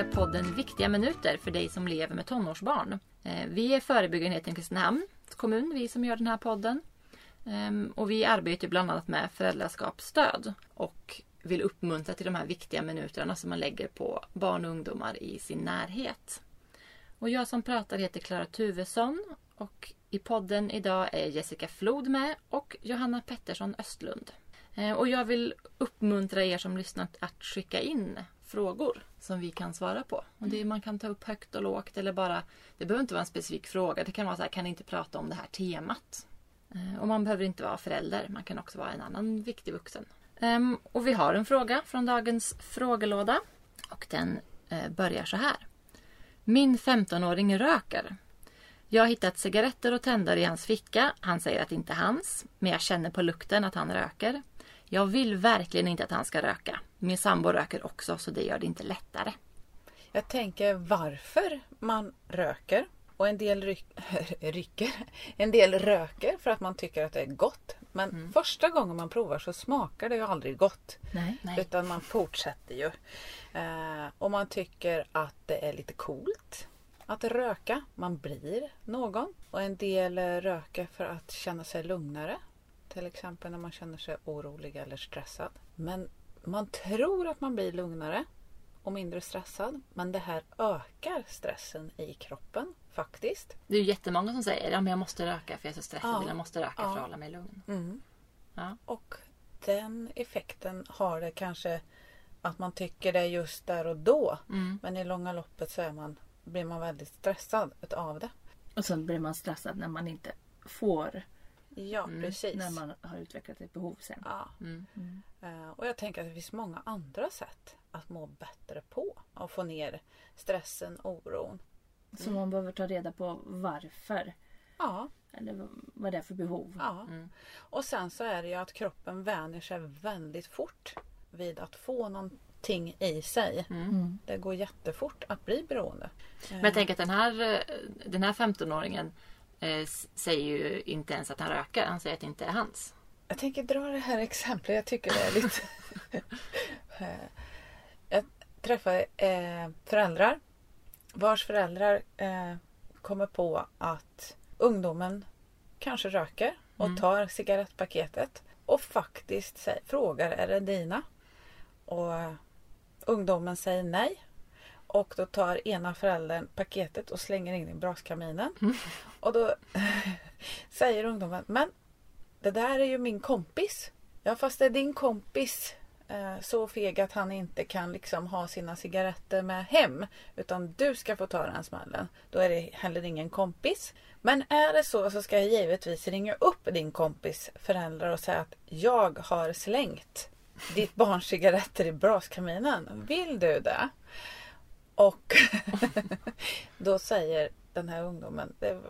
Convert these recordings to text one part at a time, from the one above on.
är podden Viktiga minuter för dig som lever med tonårsbarn. Eh, vi är förebyggarenheten Kristinehamns kommun, vi som gör den här podden. Ehm, och vi arbetar bland annat med föräldraskapsstöd och vill uppmuntra till de här viktiga minuterna som man lägger på barn och ungdomar i sin närhet. Och jag som pratar heter Klara Tuvesson och i podden idag är Jessica Flod med och Johanna Pettersson Östlund. Eh, och jag vill uppmuntra er som lyssnat att skicka in frågor som vi kan svara på. Och det, man kan ta upp högt och lågt eller bara, det behöver inte vara en specifik fråga. Det kan vara så här, kan ni inte prata om det här temat? Eh, och man behöver inte vara förälder, man kan också vara en annan viktig vuxen. Ehm, och vi har en fråga från dagens frågelåda. Och den eh, börjar så här. Min 15-åring röker. Jag har hittat cigaretter och tändare i hans ficka. Han säger att det inte är hans, men jag känner på lukten att han röker. Jag vill verkligen inte att han ska röka. Min sambo röker också, så det gör det inte lättare. Jag tänker varför man röker. Och en del ryck, rycker. En del röker för att man tycker att det är gott. Men Mm. första gången man provar så smakar det ju aldrig gott. Nej. Nej. Utan man fortsätter ju. Eh, och man tycker att det är lite coolt att röka. Man blir någon. Och en del röker för att känna sig lugnare. Till exempel när man känner sig orolig eller stressad. Men man tror att man blir lugnare och mindre stressad. Men det här ökar stressen i kroppen faktiskt. Det är ju jättemånga som säger att jag måste röka för jag är så stressad. Ja. Jag måste röka Ja. för att hålla mig lugn. Mm. Ja. Och den effekten har det kanske att man tycker det just där och då. Mm. Men i långa loppet så är man, blir man väldigt stressad utav det. Och sen blir man stressad när man inte får. Ja, precis. När man har utvecklat ett behov sen. Ja. Mm. Eh, Och jag tänker att det finns många andra sätt att må bättre på. Och få ner stressen, oron. Så man behöver ta reda på varför. Ja, Eller vad det är för behov. ja. Mm. Och sen så är det ju att kroppen vänjer sig väldigt fort vid att få någonting i sig. Mm. Det går jättefort att bli beroende. Men jag tänker att den här, eh, den här 15-åringen eh, säger ju inte ens att han röker. Han säger att det inte är hans. Jag tänker dra det här exemplet. Jag tycker det är lite... Eh, jag träffar eh, föräldrar vars föräldrar eh, kommer på att ungdomen kanske röker och tar cigarettpaketet och faktiskt säger, frågar är det dina? Och eh, ungdomen säger nej. Och då tar ena föräldern paketet och slänger in i braskaminen. Och då säger ungdomen, men det där är ju min kompis. Ja fast det är din kompis eh, så feg att han inte kan liksom ha sina cigaretter med hem. Utan du ska få ta den smällen. Då är det heller ingen kompis. Men är det så så ska jag givetvis ringa upp din kompis föräldrar och säga att jag har slängt ditt barns cigaretter i braskaminen. Vill du det? Och då säger den här ungdomen det,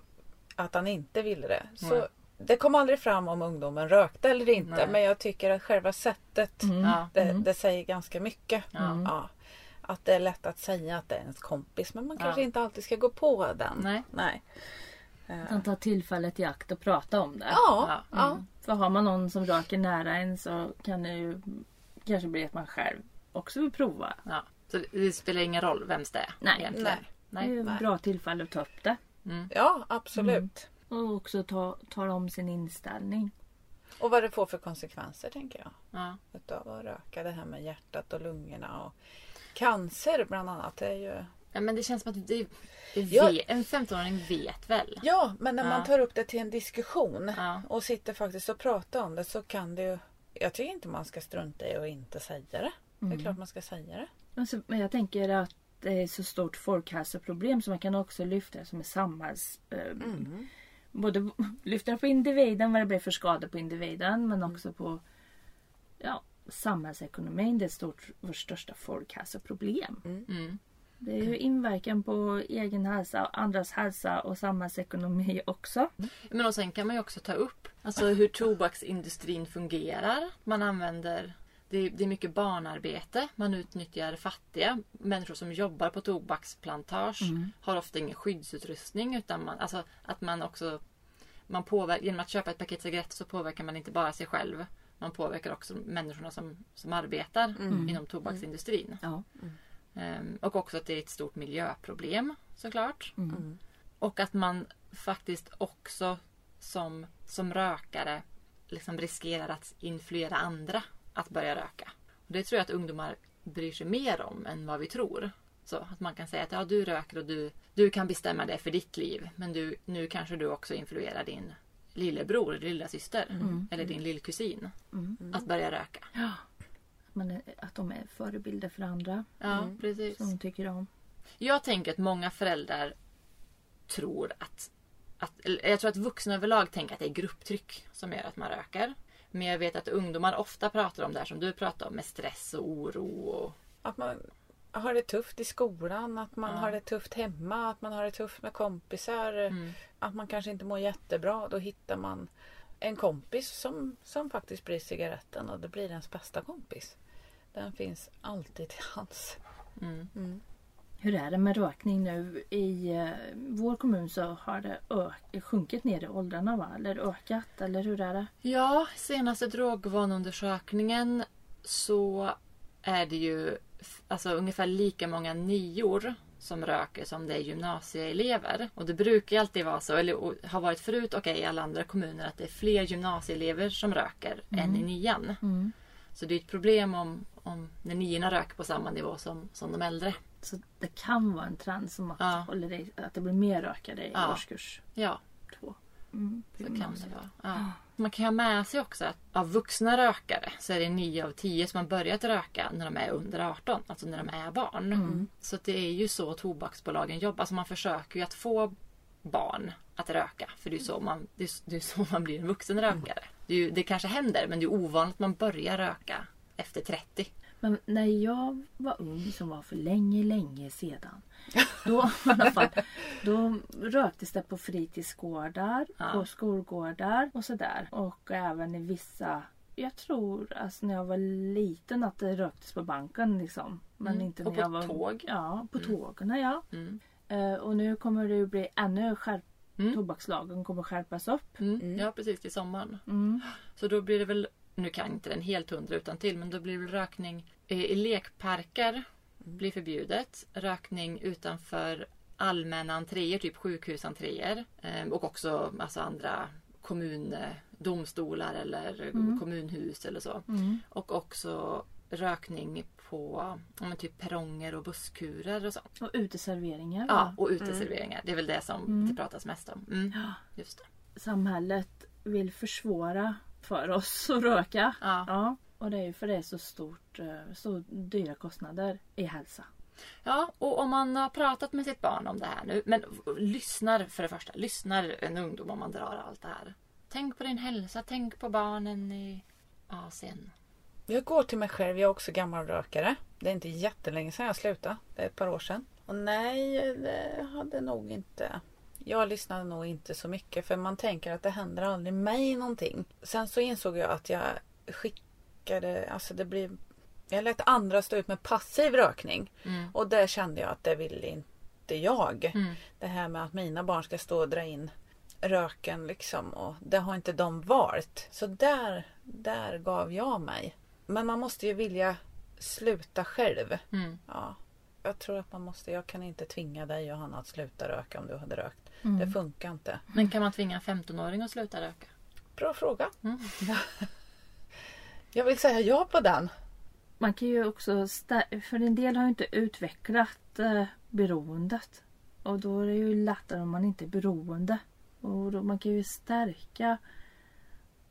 att han inte ville det. Så Nej. det kom aldrig fram om ungdomen rökte eller inte. Nej. Men jag tycker att själva sättet Mm. Ja. det, Mm. det säger ganska mycket. Ja. Ja. Att det är lätt att säga att det är ens kompis. Men man Ja. kanske inte alltid ska gå på den. Nej. Nej. Eh, Utan ta tillfället i akt och prata om det. Ja. Ja. ja. Mm. För har man någon som röker nära en så kan det ju kanske bli att man själv också vill prova. Ja. Så det spelar ingen roll vems det är Nej. egentligen. Nej. Det är ett bra tillfälle att ta upp det. Mm. ja, absolut. Och också ta, tala om sin inställning. Och vad det får för konsekvenser tänker jag. Ja. Utav att röka. Det här med hjärtat och lungorna. Och cancer bland annat. Det är ju... ja men det känns som att det, det Ja. vet, en 15-åring vet väl. Ja, men när Ja. man tar upp det till en diskussion Ja. och sitter faktiskt och pratar om det så kan det ju... Jag tycker inte man ska strunta i att inte säga det. Det är klart man ska säga det. Alltså, men jag tänker att det är så stort folkhälsoproblem så man kan också lyfta det som är samhälls... Eh, Mm. Både lyfta på individen, vad det blir för skador på individen men Mm. också på ja, samhällsekonomin. Det är ett stort, vårt största folkhälsoproblem. Mm. Det är ju inverkan på egen hälsa, andras hälsa och samhällsekonomi också. Men och sen kan man ju också ta upp alltså, hur tobaksindustrin fungerar. Man använder det är, det är mycket barnarbete. Man utnyttjar fattiga. Människor som jobbar på tobaksplantage har ofta ingen skyddsutrustning. Utan man, alltså, att man också man påverkar, Genom att köpa ett paket cigaretter så påverkar man inte bara sig själv. Man påverkar också människorna som, som arbetar inom tobaksindustrin. Ja. Ehm, och också att det är ett stort miljöproblem såklart. Mm. Och att man faktiskt också som, som rökare liksom riskerar att influera andra att börja röka. Och det tror jag att ungdomar bryr sig mer om än vad vi tror. Så att man kan säga att ja, du röker och du, du kan bestämma det för ditt liv. Men du, nu kanske du också influerar din lillebror eller lilla syster eller din lillkusin Mm. att börja röka. Ja. Är, att de är förebilder för andra Ja, precis. som de tycker om. Jag tänker att många föräldrar tror att, att jag tror att vuxna överlag tänker att det är grupptryck som gör att man röker. Men jag vet att ungdomar ofta pratar om det här som du pratar om med stress och oro. Och, Att man har det tufft i skolan, att man Ja. har det tufft hemma, att man har det tufft med kompisar. mm, Att man kanske inte mår jättebra. Då hittar man en kompis som, som faktiskt blir cigaretten och det blir ens bästa kompis. Den finns alltid till hands. mm. Mm. Hur är det med rökning nu? I eh, vår kommun så har det sjunkit ner i åldrarna va? Eller ökat? Eller hur är det? Ja, senaste drogvanundersökningen så är det ju alltså, ungefär lika många nior som röker som det är gymnasieelever. Och det brukar ju alltid vara så, eller har varit förut och är i alla andra kommuner, att det är fler gymnasieelever som röker än i nian. Mm. Så det är ett problem om, om när niorna röker på samma nivå som, som de äldre. Så det kan vara en trend som att, Ja. håller i, att det blir mer rökare i Ja. årskurs Ja, två. Mm. så kan det vara. Ja. Man kan ha med sig också att av vuxna rökare så är det 9 av 10 som har börjat röka när de är under 18, alltså när de är barn. Så att det är ju så tobaksbolagen jobbar. Alltså man försöker ju att få barn att röka. För det är ju så man, det är, det är så man blir en vuxen rökare. Det, är ju, det kanske händer men det är ovanligt att man börjar röka efter 30. Men när jag var ung, som var för länge, länge sedan. Då, fall, då röktes det på fritidsgårdar, Ja. på skolgårdar och sådär. Och även i vissa, jag tror alltså när jag var liten att det röktes på banken liksom. Men Mm. inte Och när på jag var tåg. Ja, på tågen ja. Mm. Eh, och nu kommer det ju bli ännu skärpt. Mm. Tobakslagen kommer skärpas upp. Mm. Ja precis, till sommaren. Mm. Så då blir det väl, nu kan jag inte den helt hundra utan till men då blir det rökning i, i lekparker blir förbjudet. Rökning utanför allmänna entréer, typ sjukhusentréer. Eh, och också alltså andra kommundomstolar eller kommunhus eller så. Mm. Och också rökning på men typ perronger och busskurer och så. Och uteserveringar. Ja, va? och uteserveringar. Det är väl det som Mm. det pratas mest om. Mm. Just det. Samhället vill försvåra för oss att röka. Ja. Ja, och det är ju för det är så stort, eh, så dyra kostnader i hälsa. Ja, och om man har pratat med sitt barn om det här nu. Men lyssnar för det första. Lyssnar en ungdom om man drar allt det här. Tänk på din hälsa. Tänk på barnen i Asien. Jag går till mig själv. Jag är också gammal rökare. Det är inte jättelänge sedan jag slutade. Det är ett par år sedan. Och nej, det hade nog inte... Jag lyssnade nog inte så mycket för man tänker att det händer aldrig mig någonting. Sen så insåg jag att jag skickade... Alltså det blir... Jag lät andra stå ut med passiv rökning. Mm. Och där kände jag att det ville inte jag. Mm. Det här med att mina barn ska stå och dra in röken liksom. Och det har inte de valt. Så där, där gav jag mig. Men man måste ju vilja sluta själv. Mm. Ja. Jag tror att man måste, jag kan inte tvinga dig Johanna att sluta röka om du hade rökt. Mm. Det funkar inte. Men kan man tvinga en 15-åring att sluta röka? Bra fråga. Mm. Jag vill säga ja på den. Man kan ju också, för en del har ju inte utvecklat eh, beroendet. Och då är det ju lättare om man inte är beroende. Och då, man kan ju stärka,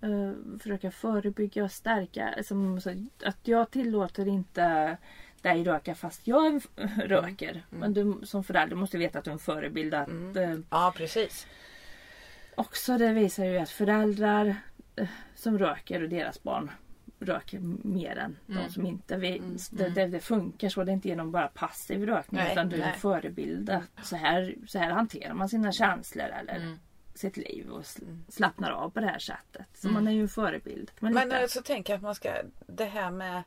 eh, försöka förebygga och stärka. Som, så att jag tillåter inte dig röka fast jag röker. Men du som förälder måste veta att du är en förebild. Att, eh, Ja, precis. också det visar ju att föräldrar eh, som röker och deras barn röker mer än Mm. de som inte vill. Det, det, det funkar så. Det är inte genom bara passiv rökning Nej, utan du är en förebild. Så här, så här hanterar man sina känslor eller Mm. sitt liv och sl- slappnar av på det här sättet. Så Mm. man är ju en förebild. Men, Men eh, så tänker jag att man ska, det här med,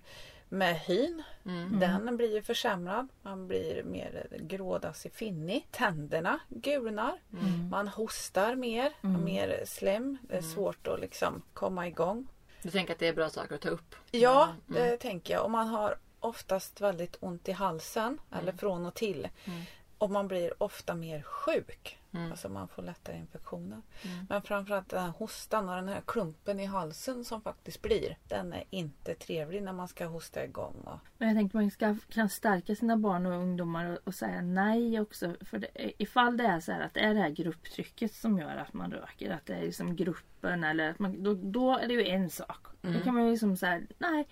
med hyn. Mm. Den blir ju försämrad. Man blir mer grådassig finnig. Tänderna gulnar. Mm. Man hostar mer. Mm. Mer slem. Det är svårt att liksom komma igång. Du tänker att det är bra saker att ta upp? Ja, Mm. det tänker jag. Och man har oftast väldigt ont i halsen eller från och till. Mm. Och man blir ofta mer sjuk. Mm. Alltså man får lättare infektioner. Mm. Men framförallt den här hostan och den här klumpen i halsen som faktiskt blir. Den är inte trevlig när man ska hosta igång. Och, Men jag tänkte man ska, kan stärka sina barn och ungdomar och, och säga nej också. För det, ifall det är så här att det är det här grupptrycket som gör att man röker. Att det är liksom gruppen eller att man, då, då är det ju en sak. Då kan man ju liksom säga nej.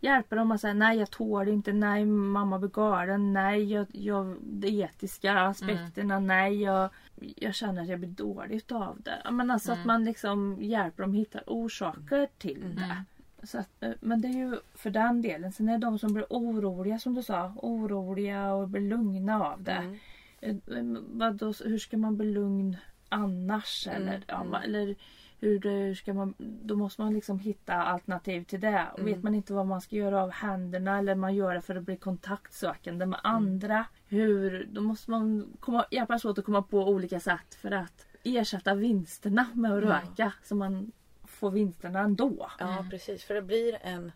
Hjälpa dem att säga nej jag tål inte, nej mamma blir galen, nej jag, jag, de etiska aspekterna, nej jag, jag känner att jag blir dålig utav det. Men alltså att man liksom hjälper dem hitta orsaker till det. Så att, eh, men det är ju för den delen. Sen är det de som blir oroliga som du sa. Oroliga och blir lugna av det. Eh, men Vadå, hur ska man bli lugn annars? Eller, ja, va- eller hur, hur ska man, då måste man liksom hitta alternativ till det. Och vet man inte vad man ska göra av händerna eller man gör det för att bli kontaktsökande med andra. Hur, då måste man komma, hjälpas åt att komma på olika sätt för att ersätta vinsterna med att röka. Så man får vinsterna ändå. ja precis, för det blir en,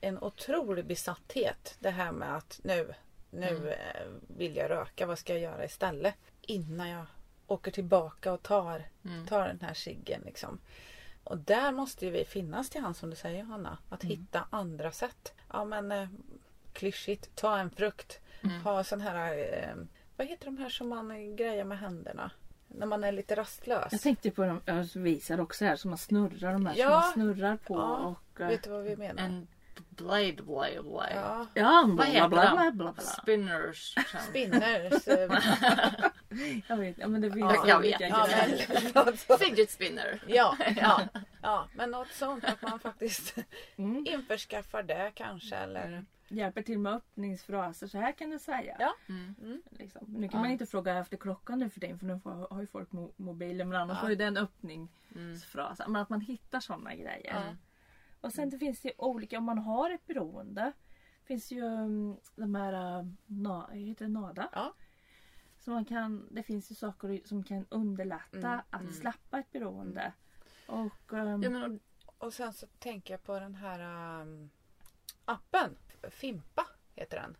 en otrolig besatthet. Det här med att nu, nu eh, vill jag röka, vad ska jag göra istället? Innan jag åker tillbaka och tar, tar den här ciggen. Liksom. Och där måste ju vi finnas till hands som du säger Hanna. Att hitta andra sätt. Ja men eh, klyschigt, ta en frukt. Ha sån här, eh, vad heter de här som man eh, grejar med händerna? När man är lite rastlös. Jag tänkte på de, jag visar också här som man snurrar de här som Ja. man snurrar på. Ja, Och, eh, Vet du vad vi menar? En blade, blade, blade. Ja, ja, bla, bla, bla, de? bla, bla. Spinners. spinners. Jag vet, ja men det finns Ja, jag vet. ja, men, Fidget spinner. ja, ja, ja, men något sånt att man faktiskt Mm. införskaffar det kanske. Eller, Hjälper till med öppningsfraser, så här kan du säga. Ja. Mm. Liksom. Nu kan man inte fråga efter klockan nu för tiden för nu har ju folk mo- mobiler men annars Ja. har ju den öppningsfras. Men att man hittar sådana grejer. Och sen det finns det ju olika, om man har ett beroende. finns ju um, de här, uh, na, heter det NADA? Ja. Så man kan, det finns ju saker som kan underlätta Mm, att släppa ett beroende. Och um, Ja, men, och sen så tänker jag på den här um, appen. Fimpa heter den.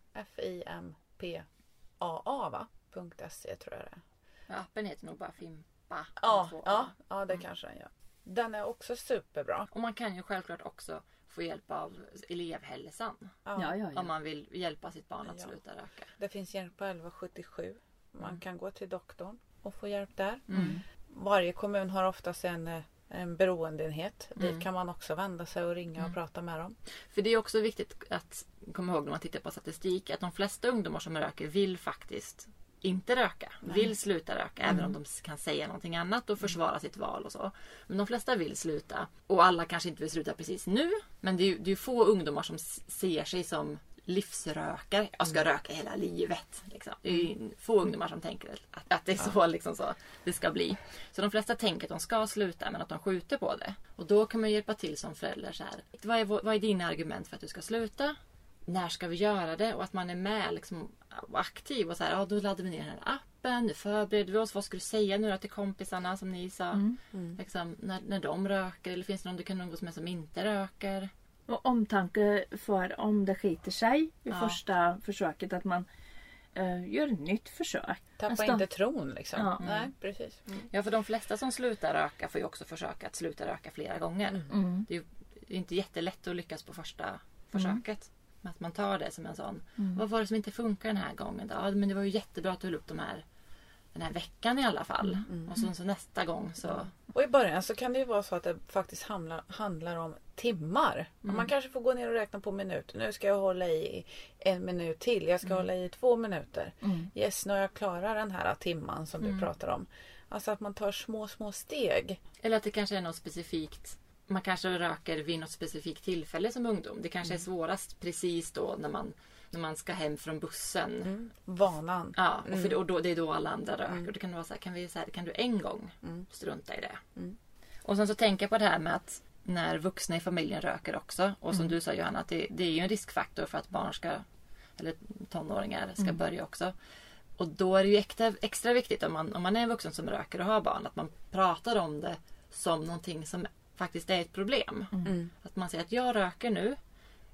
F-I-M-P-A-A va? .se tror jag det är. ja, appen heter nog bara Fimpa. Ja, Två A. ja, ja det kanske den gör. Den är också superbra. Och man kan ju självklart också få hjälp av elevhälsan. Ja. ja, ja, ja. Om man vill hjälpa sitt barn att Ja. sluta röka. Det finns hjälp på 1177. Man Mm. kan gå till doktorn och få hjälp där. Mm. Varje kommun har oftast en, eh, en beroendeenhet. Mm. Dit kan man också vända sig och ringa och prata med dem. För det är också viktigt att komma ihåg när man tittar på statistik att de flesta ungdomar som röker vill faktiskt inte röka. Vill sluta röka även om de kan säga någonting annat och försvara sitt val och så. Men de flesta vill sluta. Och alla kanske inte vill sluta precis nu. Men det är ju det är få ungdomar som ser sig som livsrökare. Jag ska röka hela livet. Liksom. Det är ju få ungdomar som tänker att, att det är så, liksom så det ska bli. Så de flesta tänker att de ska sluta men att de skjuter på det. Och då kan man hjälpa till som förälder så här. Vad är, vad är dina argument för att du ska sluta? när ska vi göra det? Och att man är med liksom, och aktiv och så här, ja då laddar vi ner den här appen, nu förbereder vi oss, vad ska du säga nu då till kompisarna som ni sa? Liksom, när, när de röker eller finns det någon du kan umgås med som inte röker? Och omtanke för om det skiter sig vid Ja. första försöket att man eh, gör ett nytt försök. Tappa Alltså- inte tron liksom. Ja. Nej, precis. Mm. Ja för de flesta som slutar röka får ju också försöka att sluta röka flera gånger. Mm. Det är ju inte jättelätt att lyckas på första försöket. Men att man tar det som en sån, vad var det som inte funkar den här gången då? Ja, men det var ju jättebra att du höll upp de här den här veckan i alla fall. Och sen så nästa gång så... Och i början så kan det ju vara så att det faktiskt handlar, handlar om timmar. Och Man kanske får gå ner och räkna på minuter. Nu ska jag hålla i en minut till. Jag ska hålla i två minuter. Mm. Yes, nu har jag klarat den här timman som du pratar om. Alltså att man tar små, små steg. Eller att det kanske är något specifikt. Man kanske röker vid något specifikt tillfälle som ungdom. Det kanske är svårast precis då när man, när man ska hem från bussen. Vanan. Ja, och, för, och då, det är då alla andra röker. Och då kan det vara så här, kan, vi, så här, kan du en gång strunta i det? Och sen så tänker jag på det här med att när vuxna i familjen röker också. Och som du sa Johanna, att det, det är ju en riskfaktor för att barn ska, eller tonåringar ska börja också. Och då är det ju extra, extra viktigt om man, om man är en vuxen som röker och har barn att man pratar om det som någonting som faktiskt är ett problem. Att man säger att jag röker nu.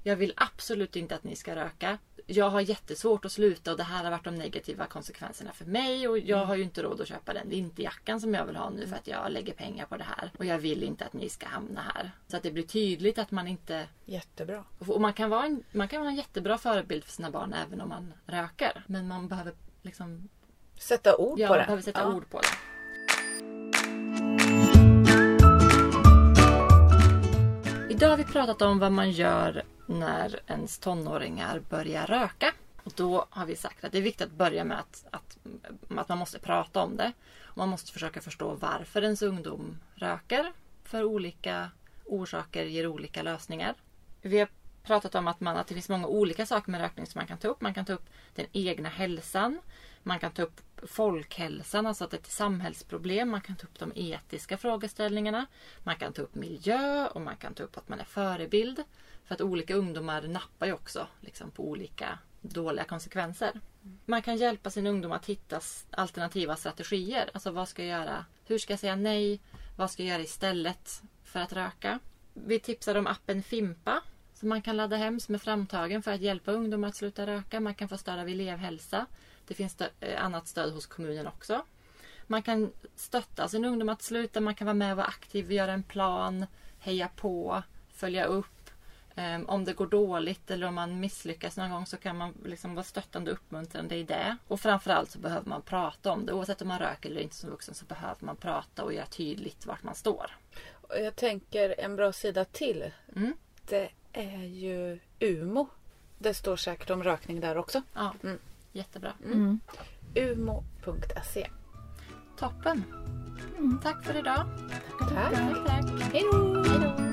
Jag vill absolut inte att ni ska röka. Jag har jättesvårt att sluta och det här har varit de negativa konsekvenserna för mig och jag har ju inte råd att köpa den vinterjackan som jag vill ha nu för att jag lägger pengar på det här. Och jag vill inte att ni ska hamna här. Så att det blir tydligt att man inte... Jättebra. Och man kan vara en, man kan vara en jättebra förebild för sina barn även om man röker. Men man behöver liksom... Sätta ord Ja, på man det. behöver sätta Ja. ord på det. Idag har vi pratat om vad man gör när ens tonåringar börjar röka. Och då har vi sagt att det är viktigt att börja med att, att, att man måste prata om det. Man måste försöka förstå varför ens ungdom röker. För olika orsaker ger olika lösningar. Vi har pratat om att, man, att det finns många olika saker med rökning som man kan ta upp. Man kan ta upp den egna hälsan. Man kan ta upp folkhälsan, alltså att det är ett samhällsproblem. Man kan ta upp de etiska frågeställningarna. Man kan ta upp miljö och man kan ta upp att man är förebild. För att olika ungdomar nappar ju också liksom, på olika dåliga konsekvenser. Man kan hjälpa sin ungdom att hitta alternativa strategier. Alltså vad ska jag göra? Hur ska jag säga nej? Vad ska jag göra istället för att röka? Vi tipsar om appen Fimpa som man kan ladda hem som är framtagen för att hjälpa ungdomar att sluta röka. Man kan få stöd av elevhälsa. Det finns stö- eh, annat stöd hos kommunen också. Man kan stötta sin ungdom att sluta. Man kan vara med och vara aktiv, göra en plan, heja på, följa upp. Ehm, om det går dåligt eller om man misslyckas någon gång så kan man liksom vara stöttande och uppmuntrande i det. Och framförallt så behöver man prata om det. Oavsett om man röker eller inte som vuxen så behöver man prata och göra tydligt vart man står. Och jag tänker en bra sida till. Mm. Det är ju UMO. Det står säkert om rökning där också. Ja, Mm. Jättebra. Mm. umo.se. Toppen! Tack för idag. Tack. Tack, tack. Hej då! Hej då!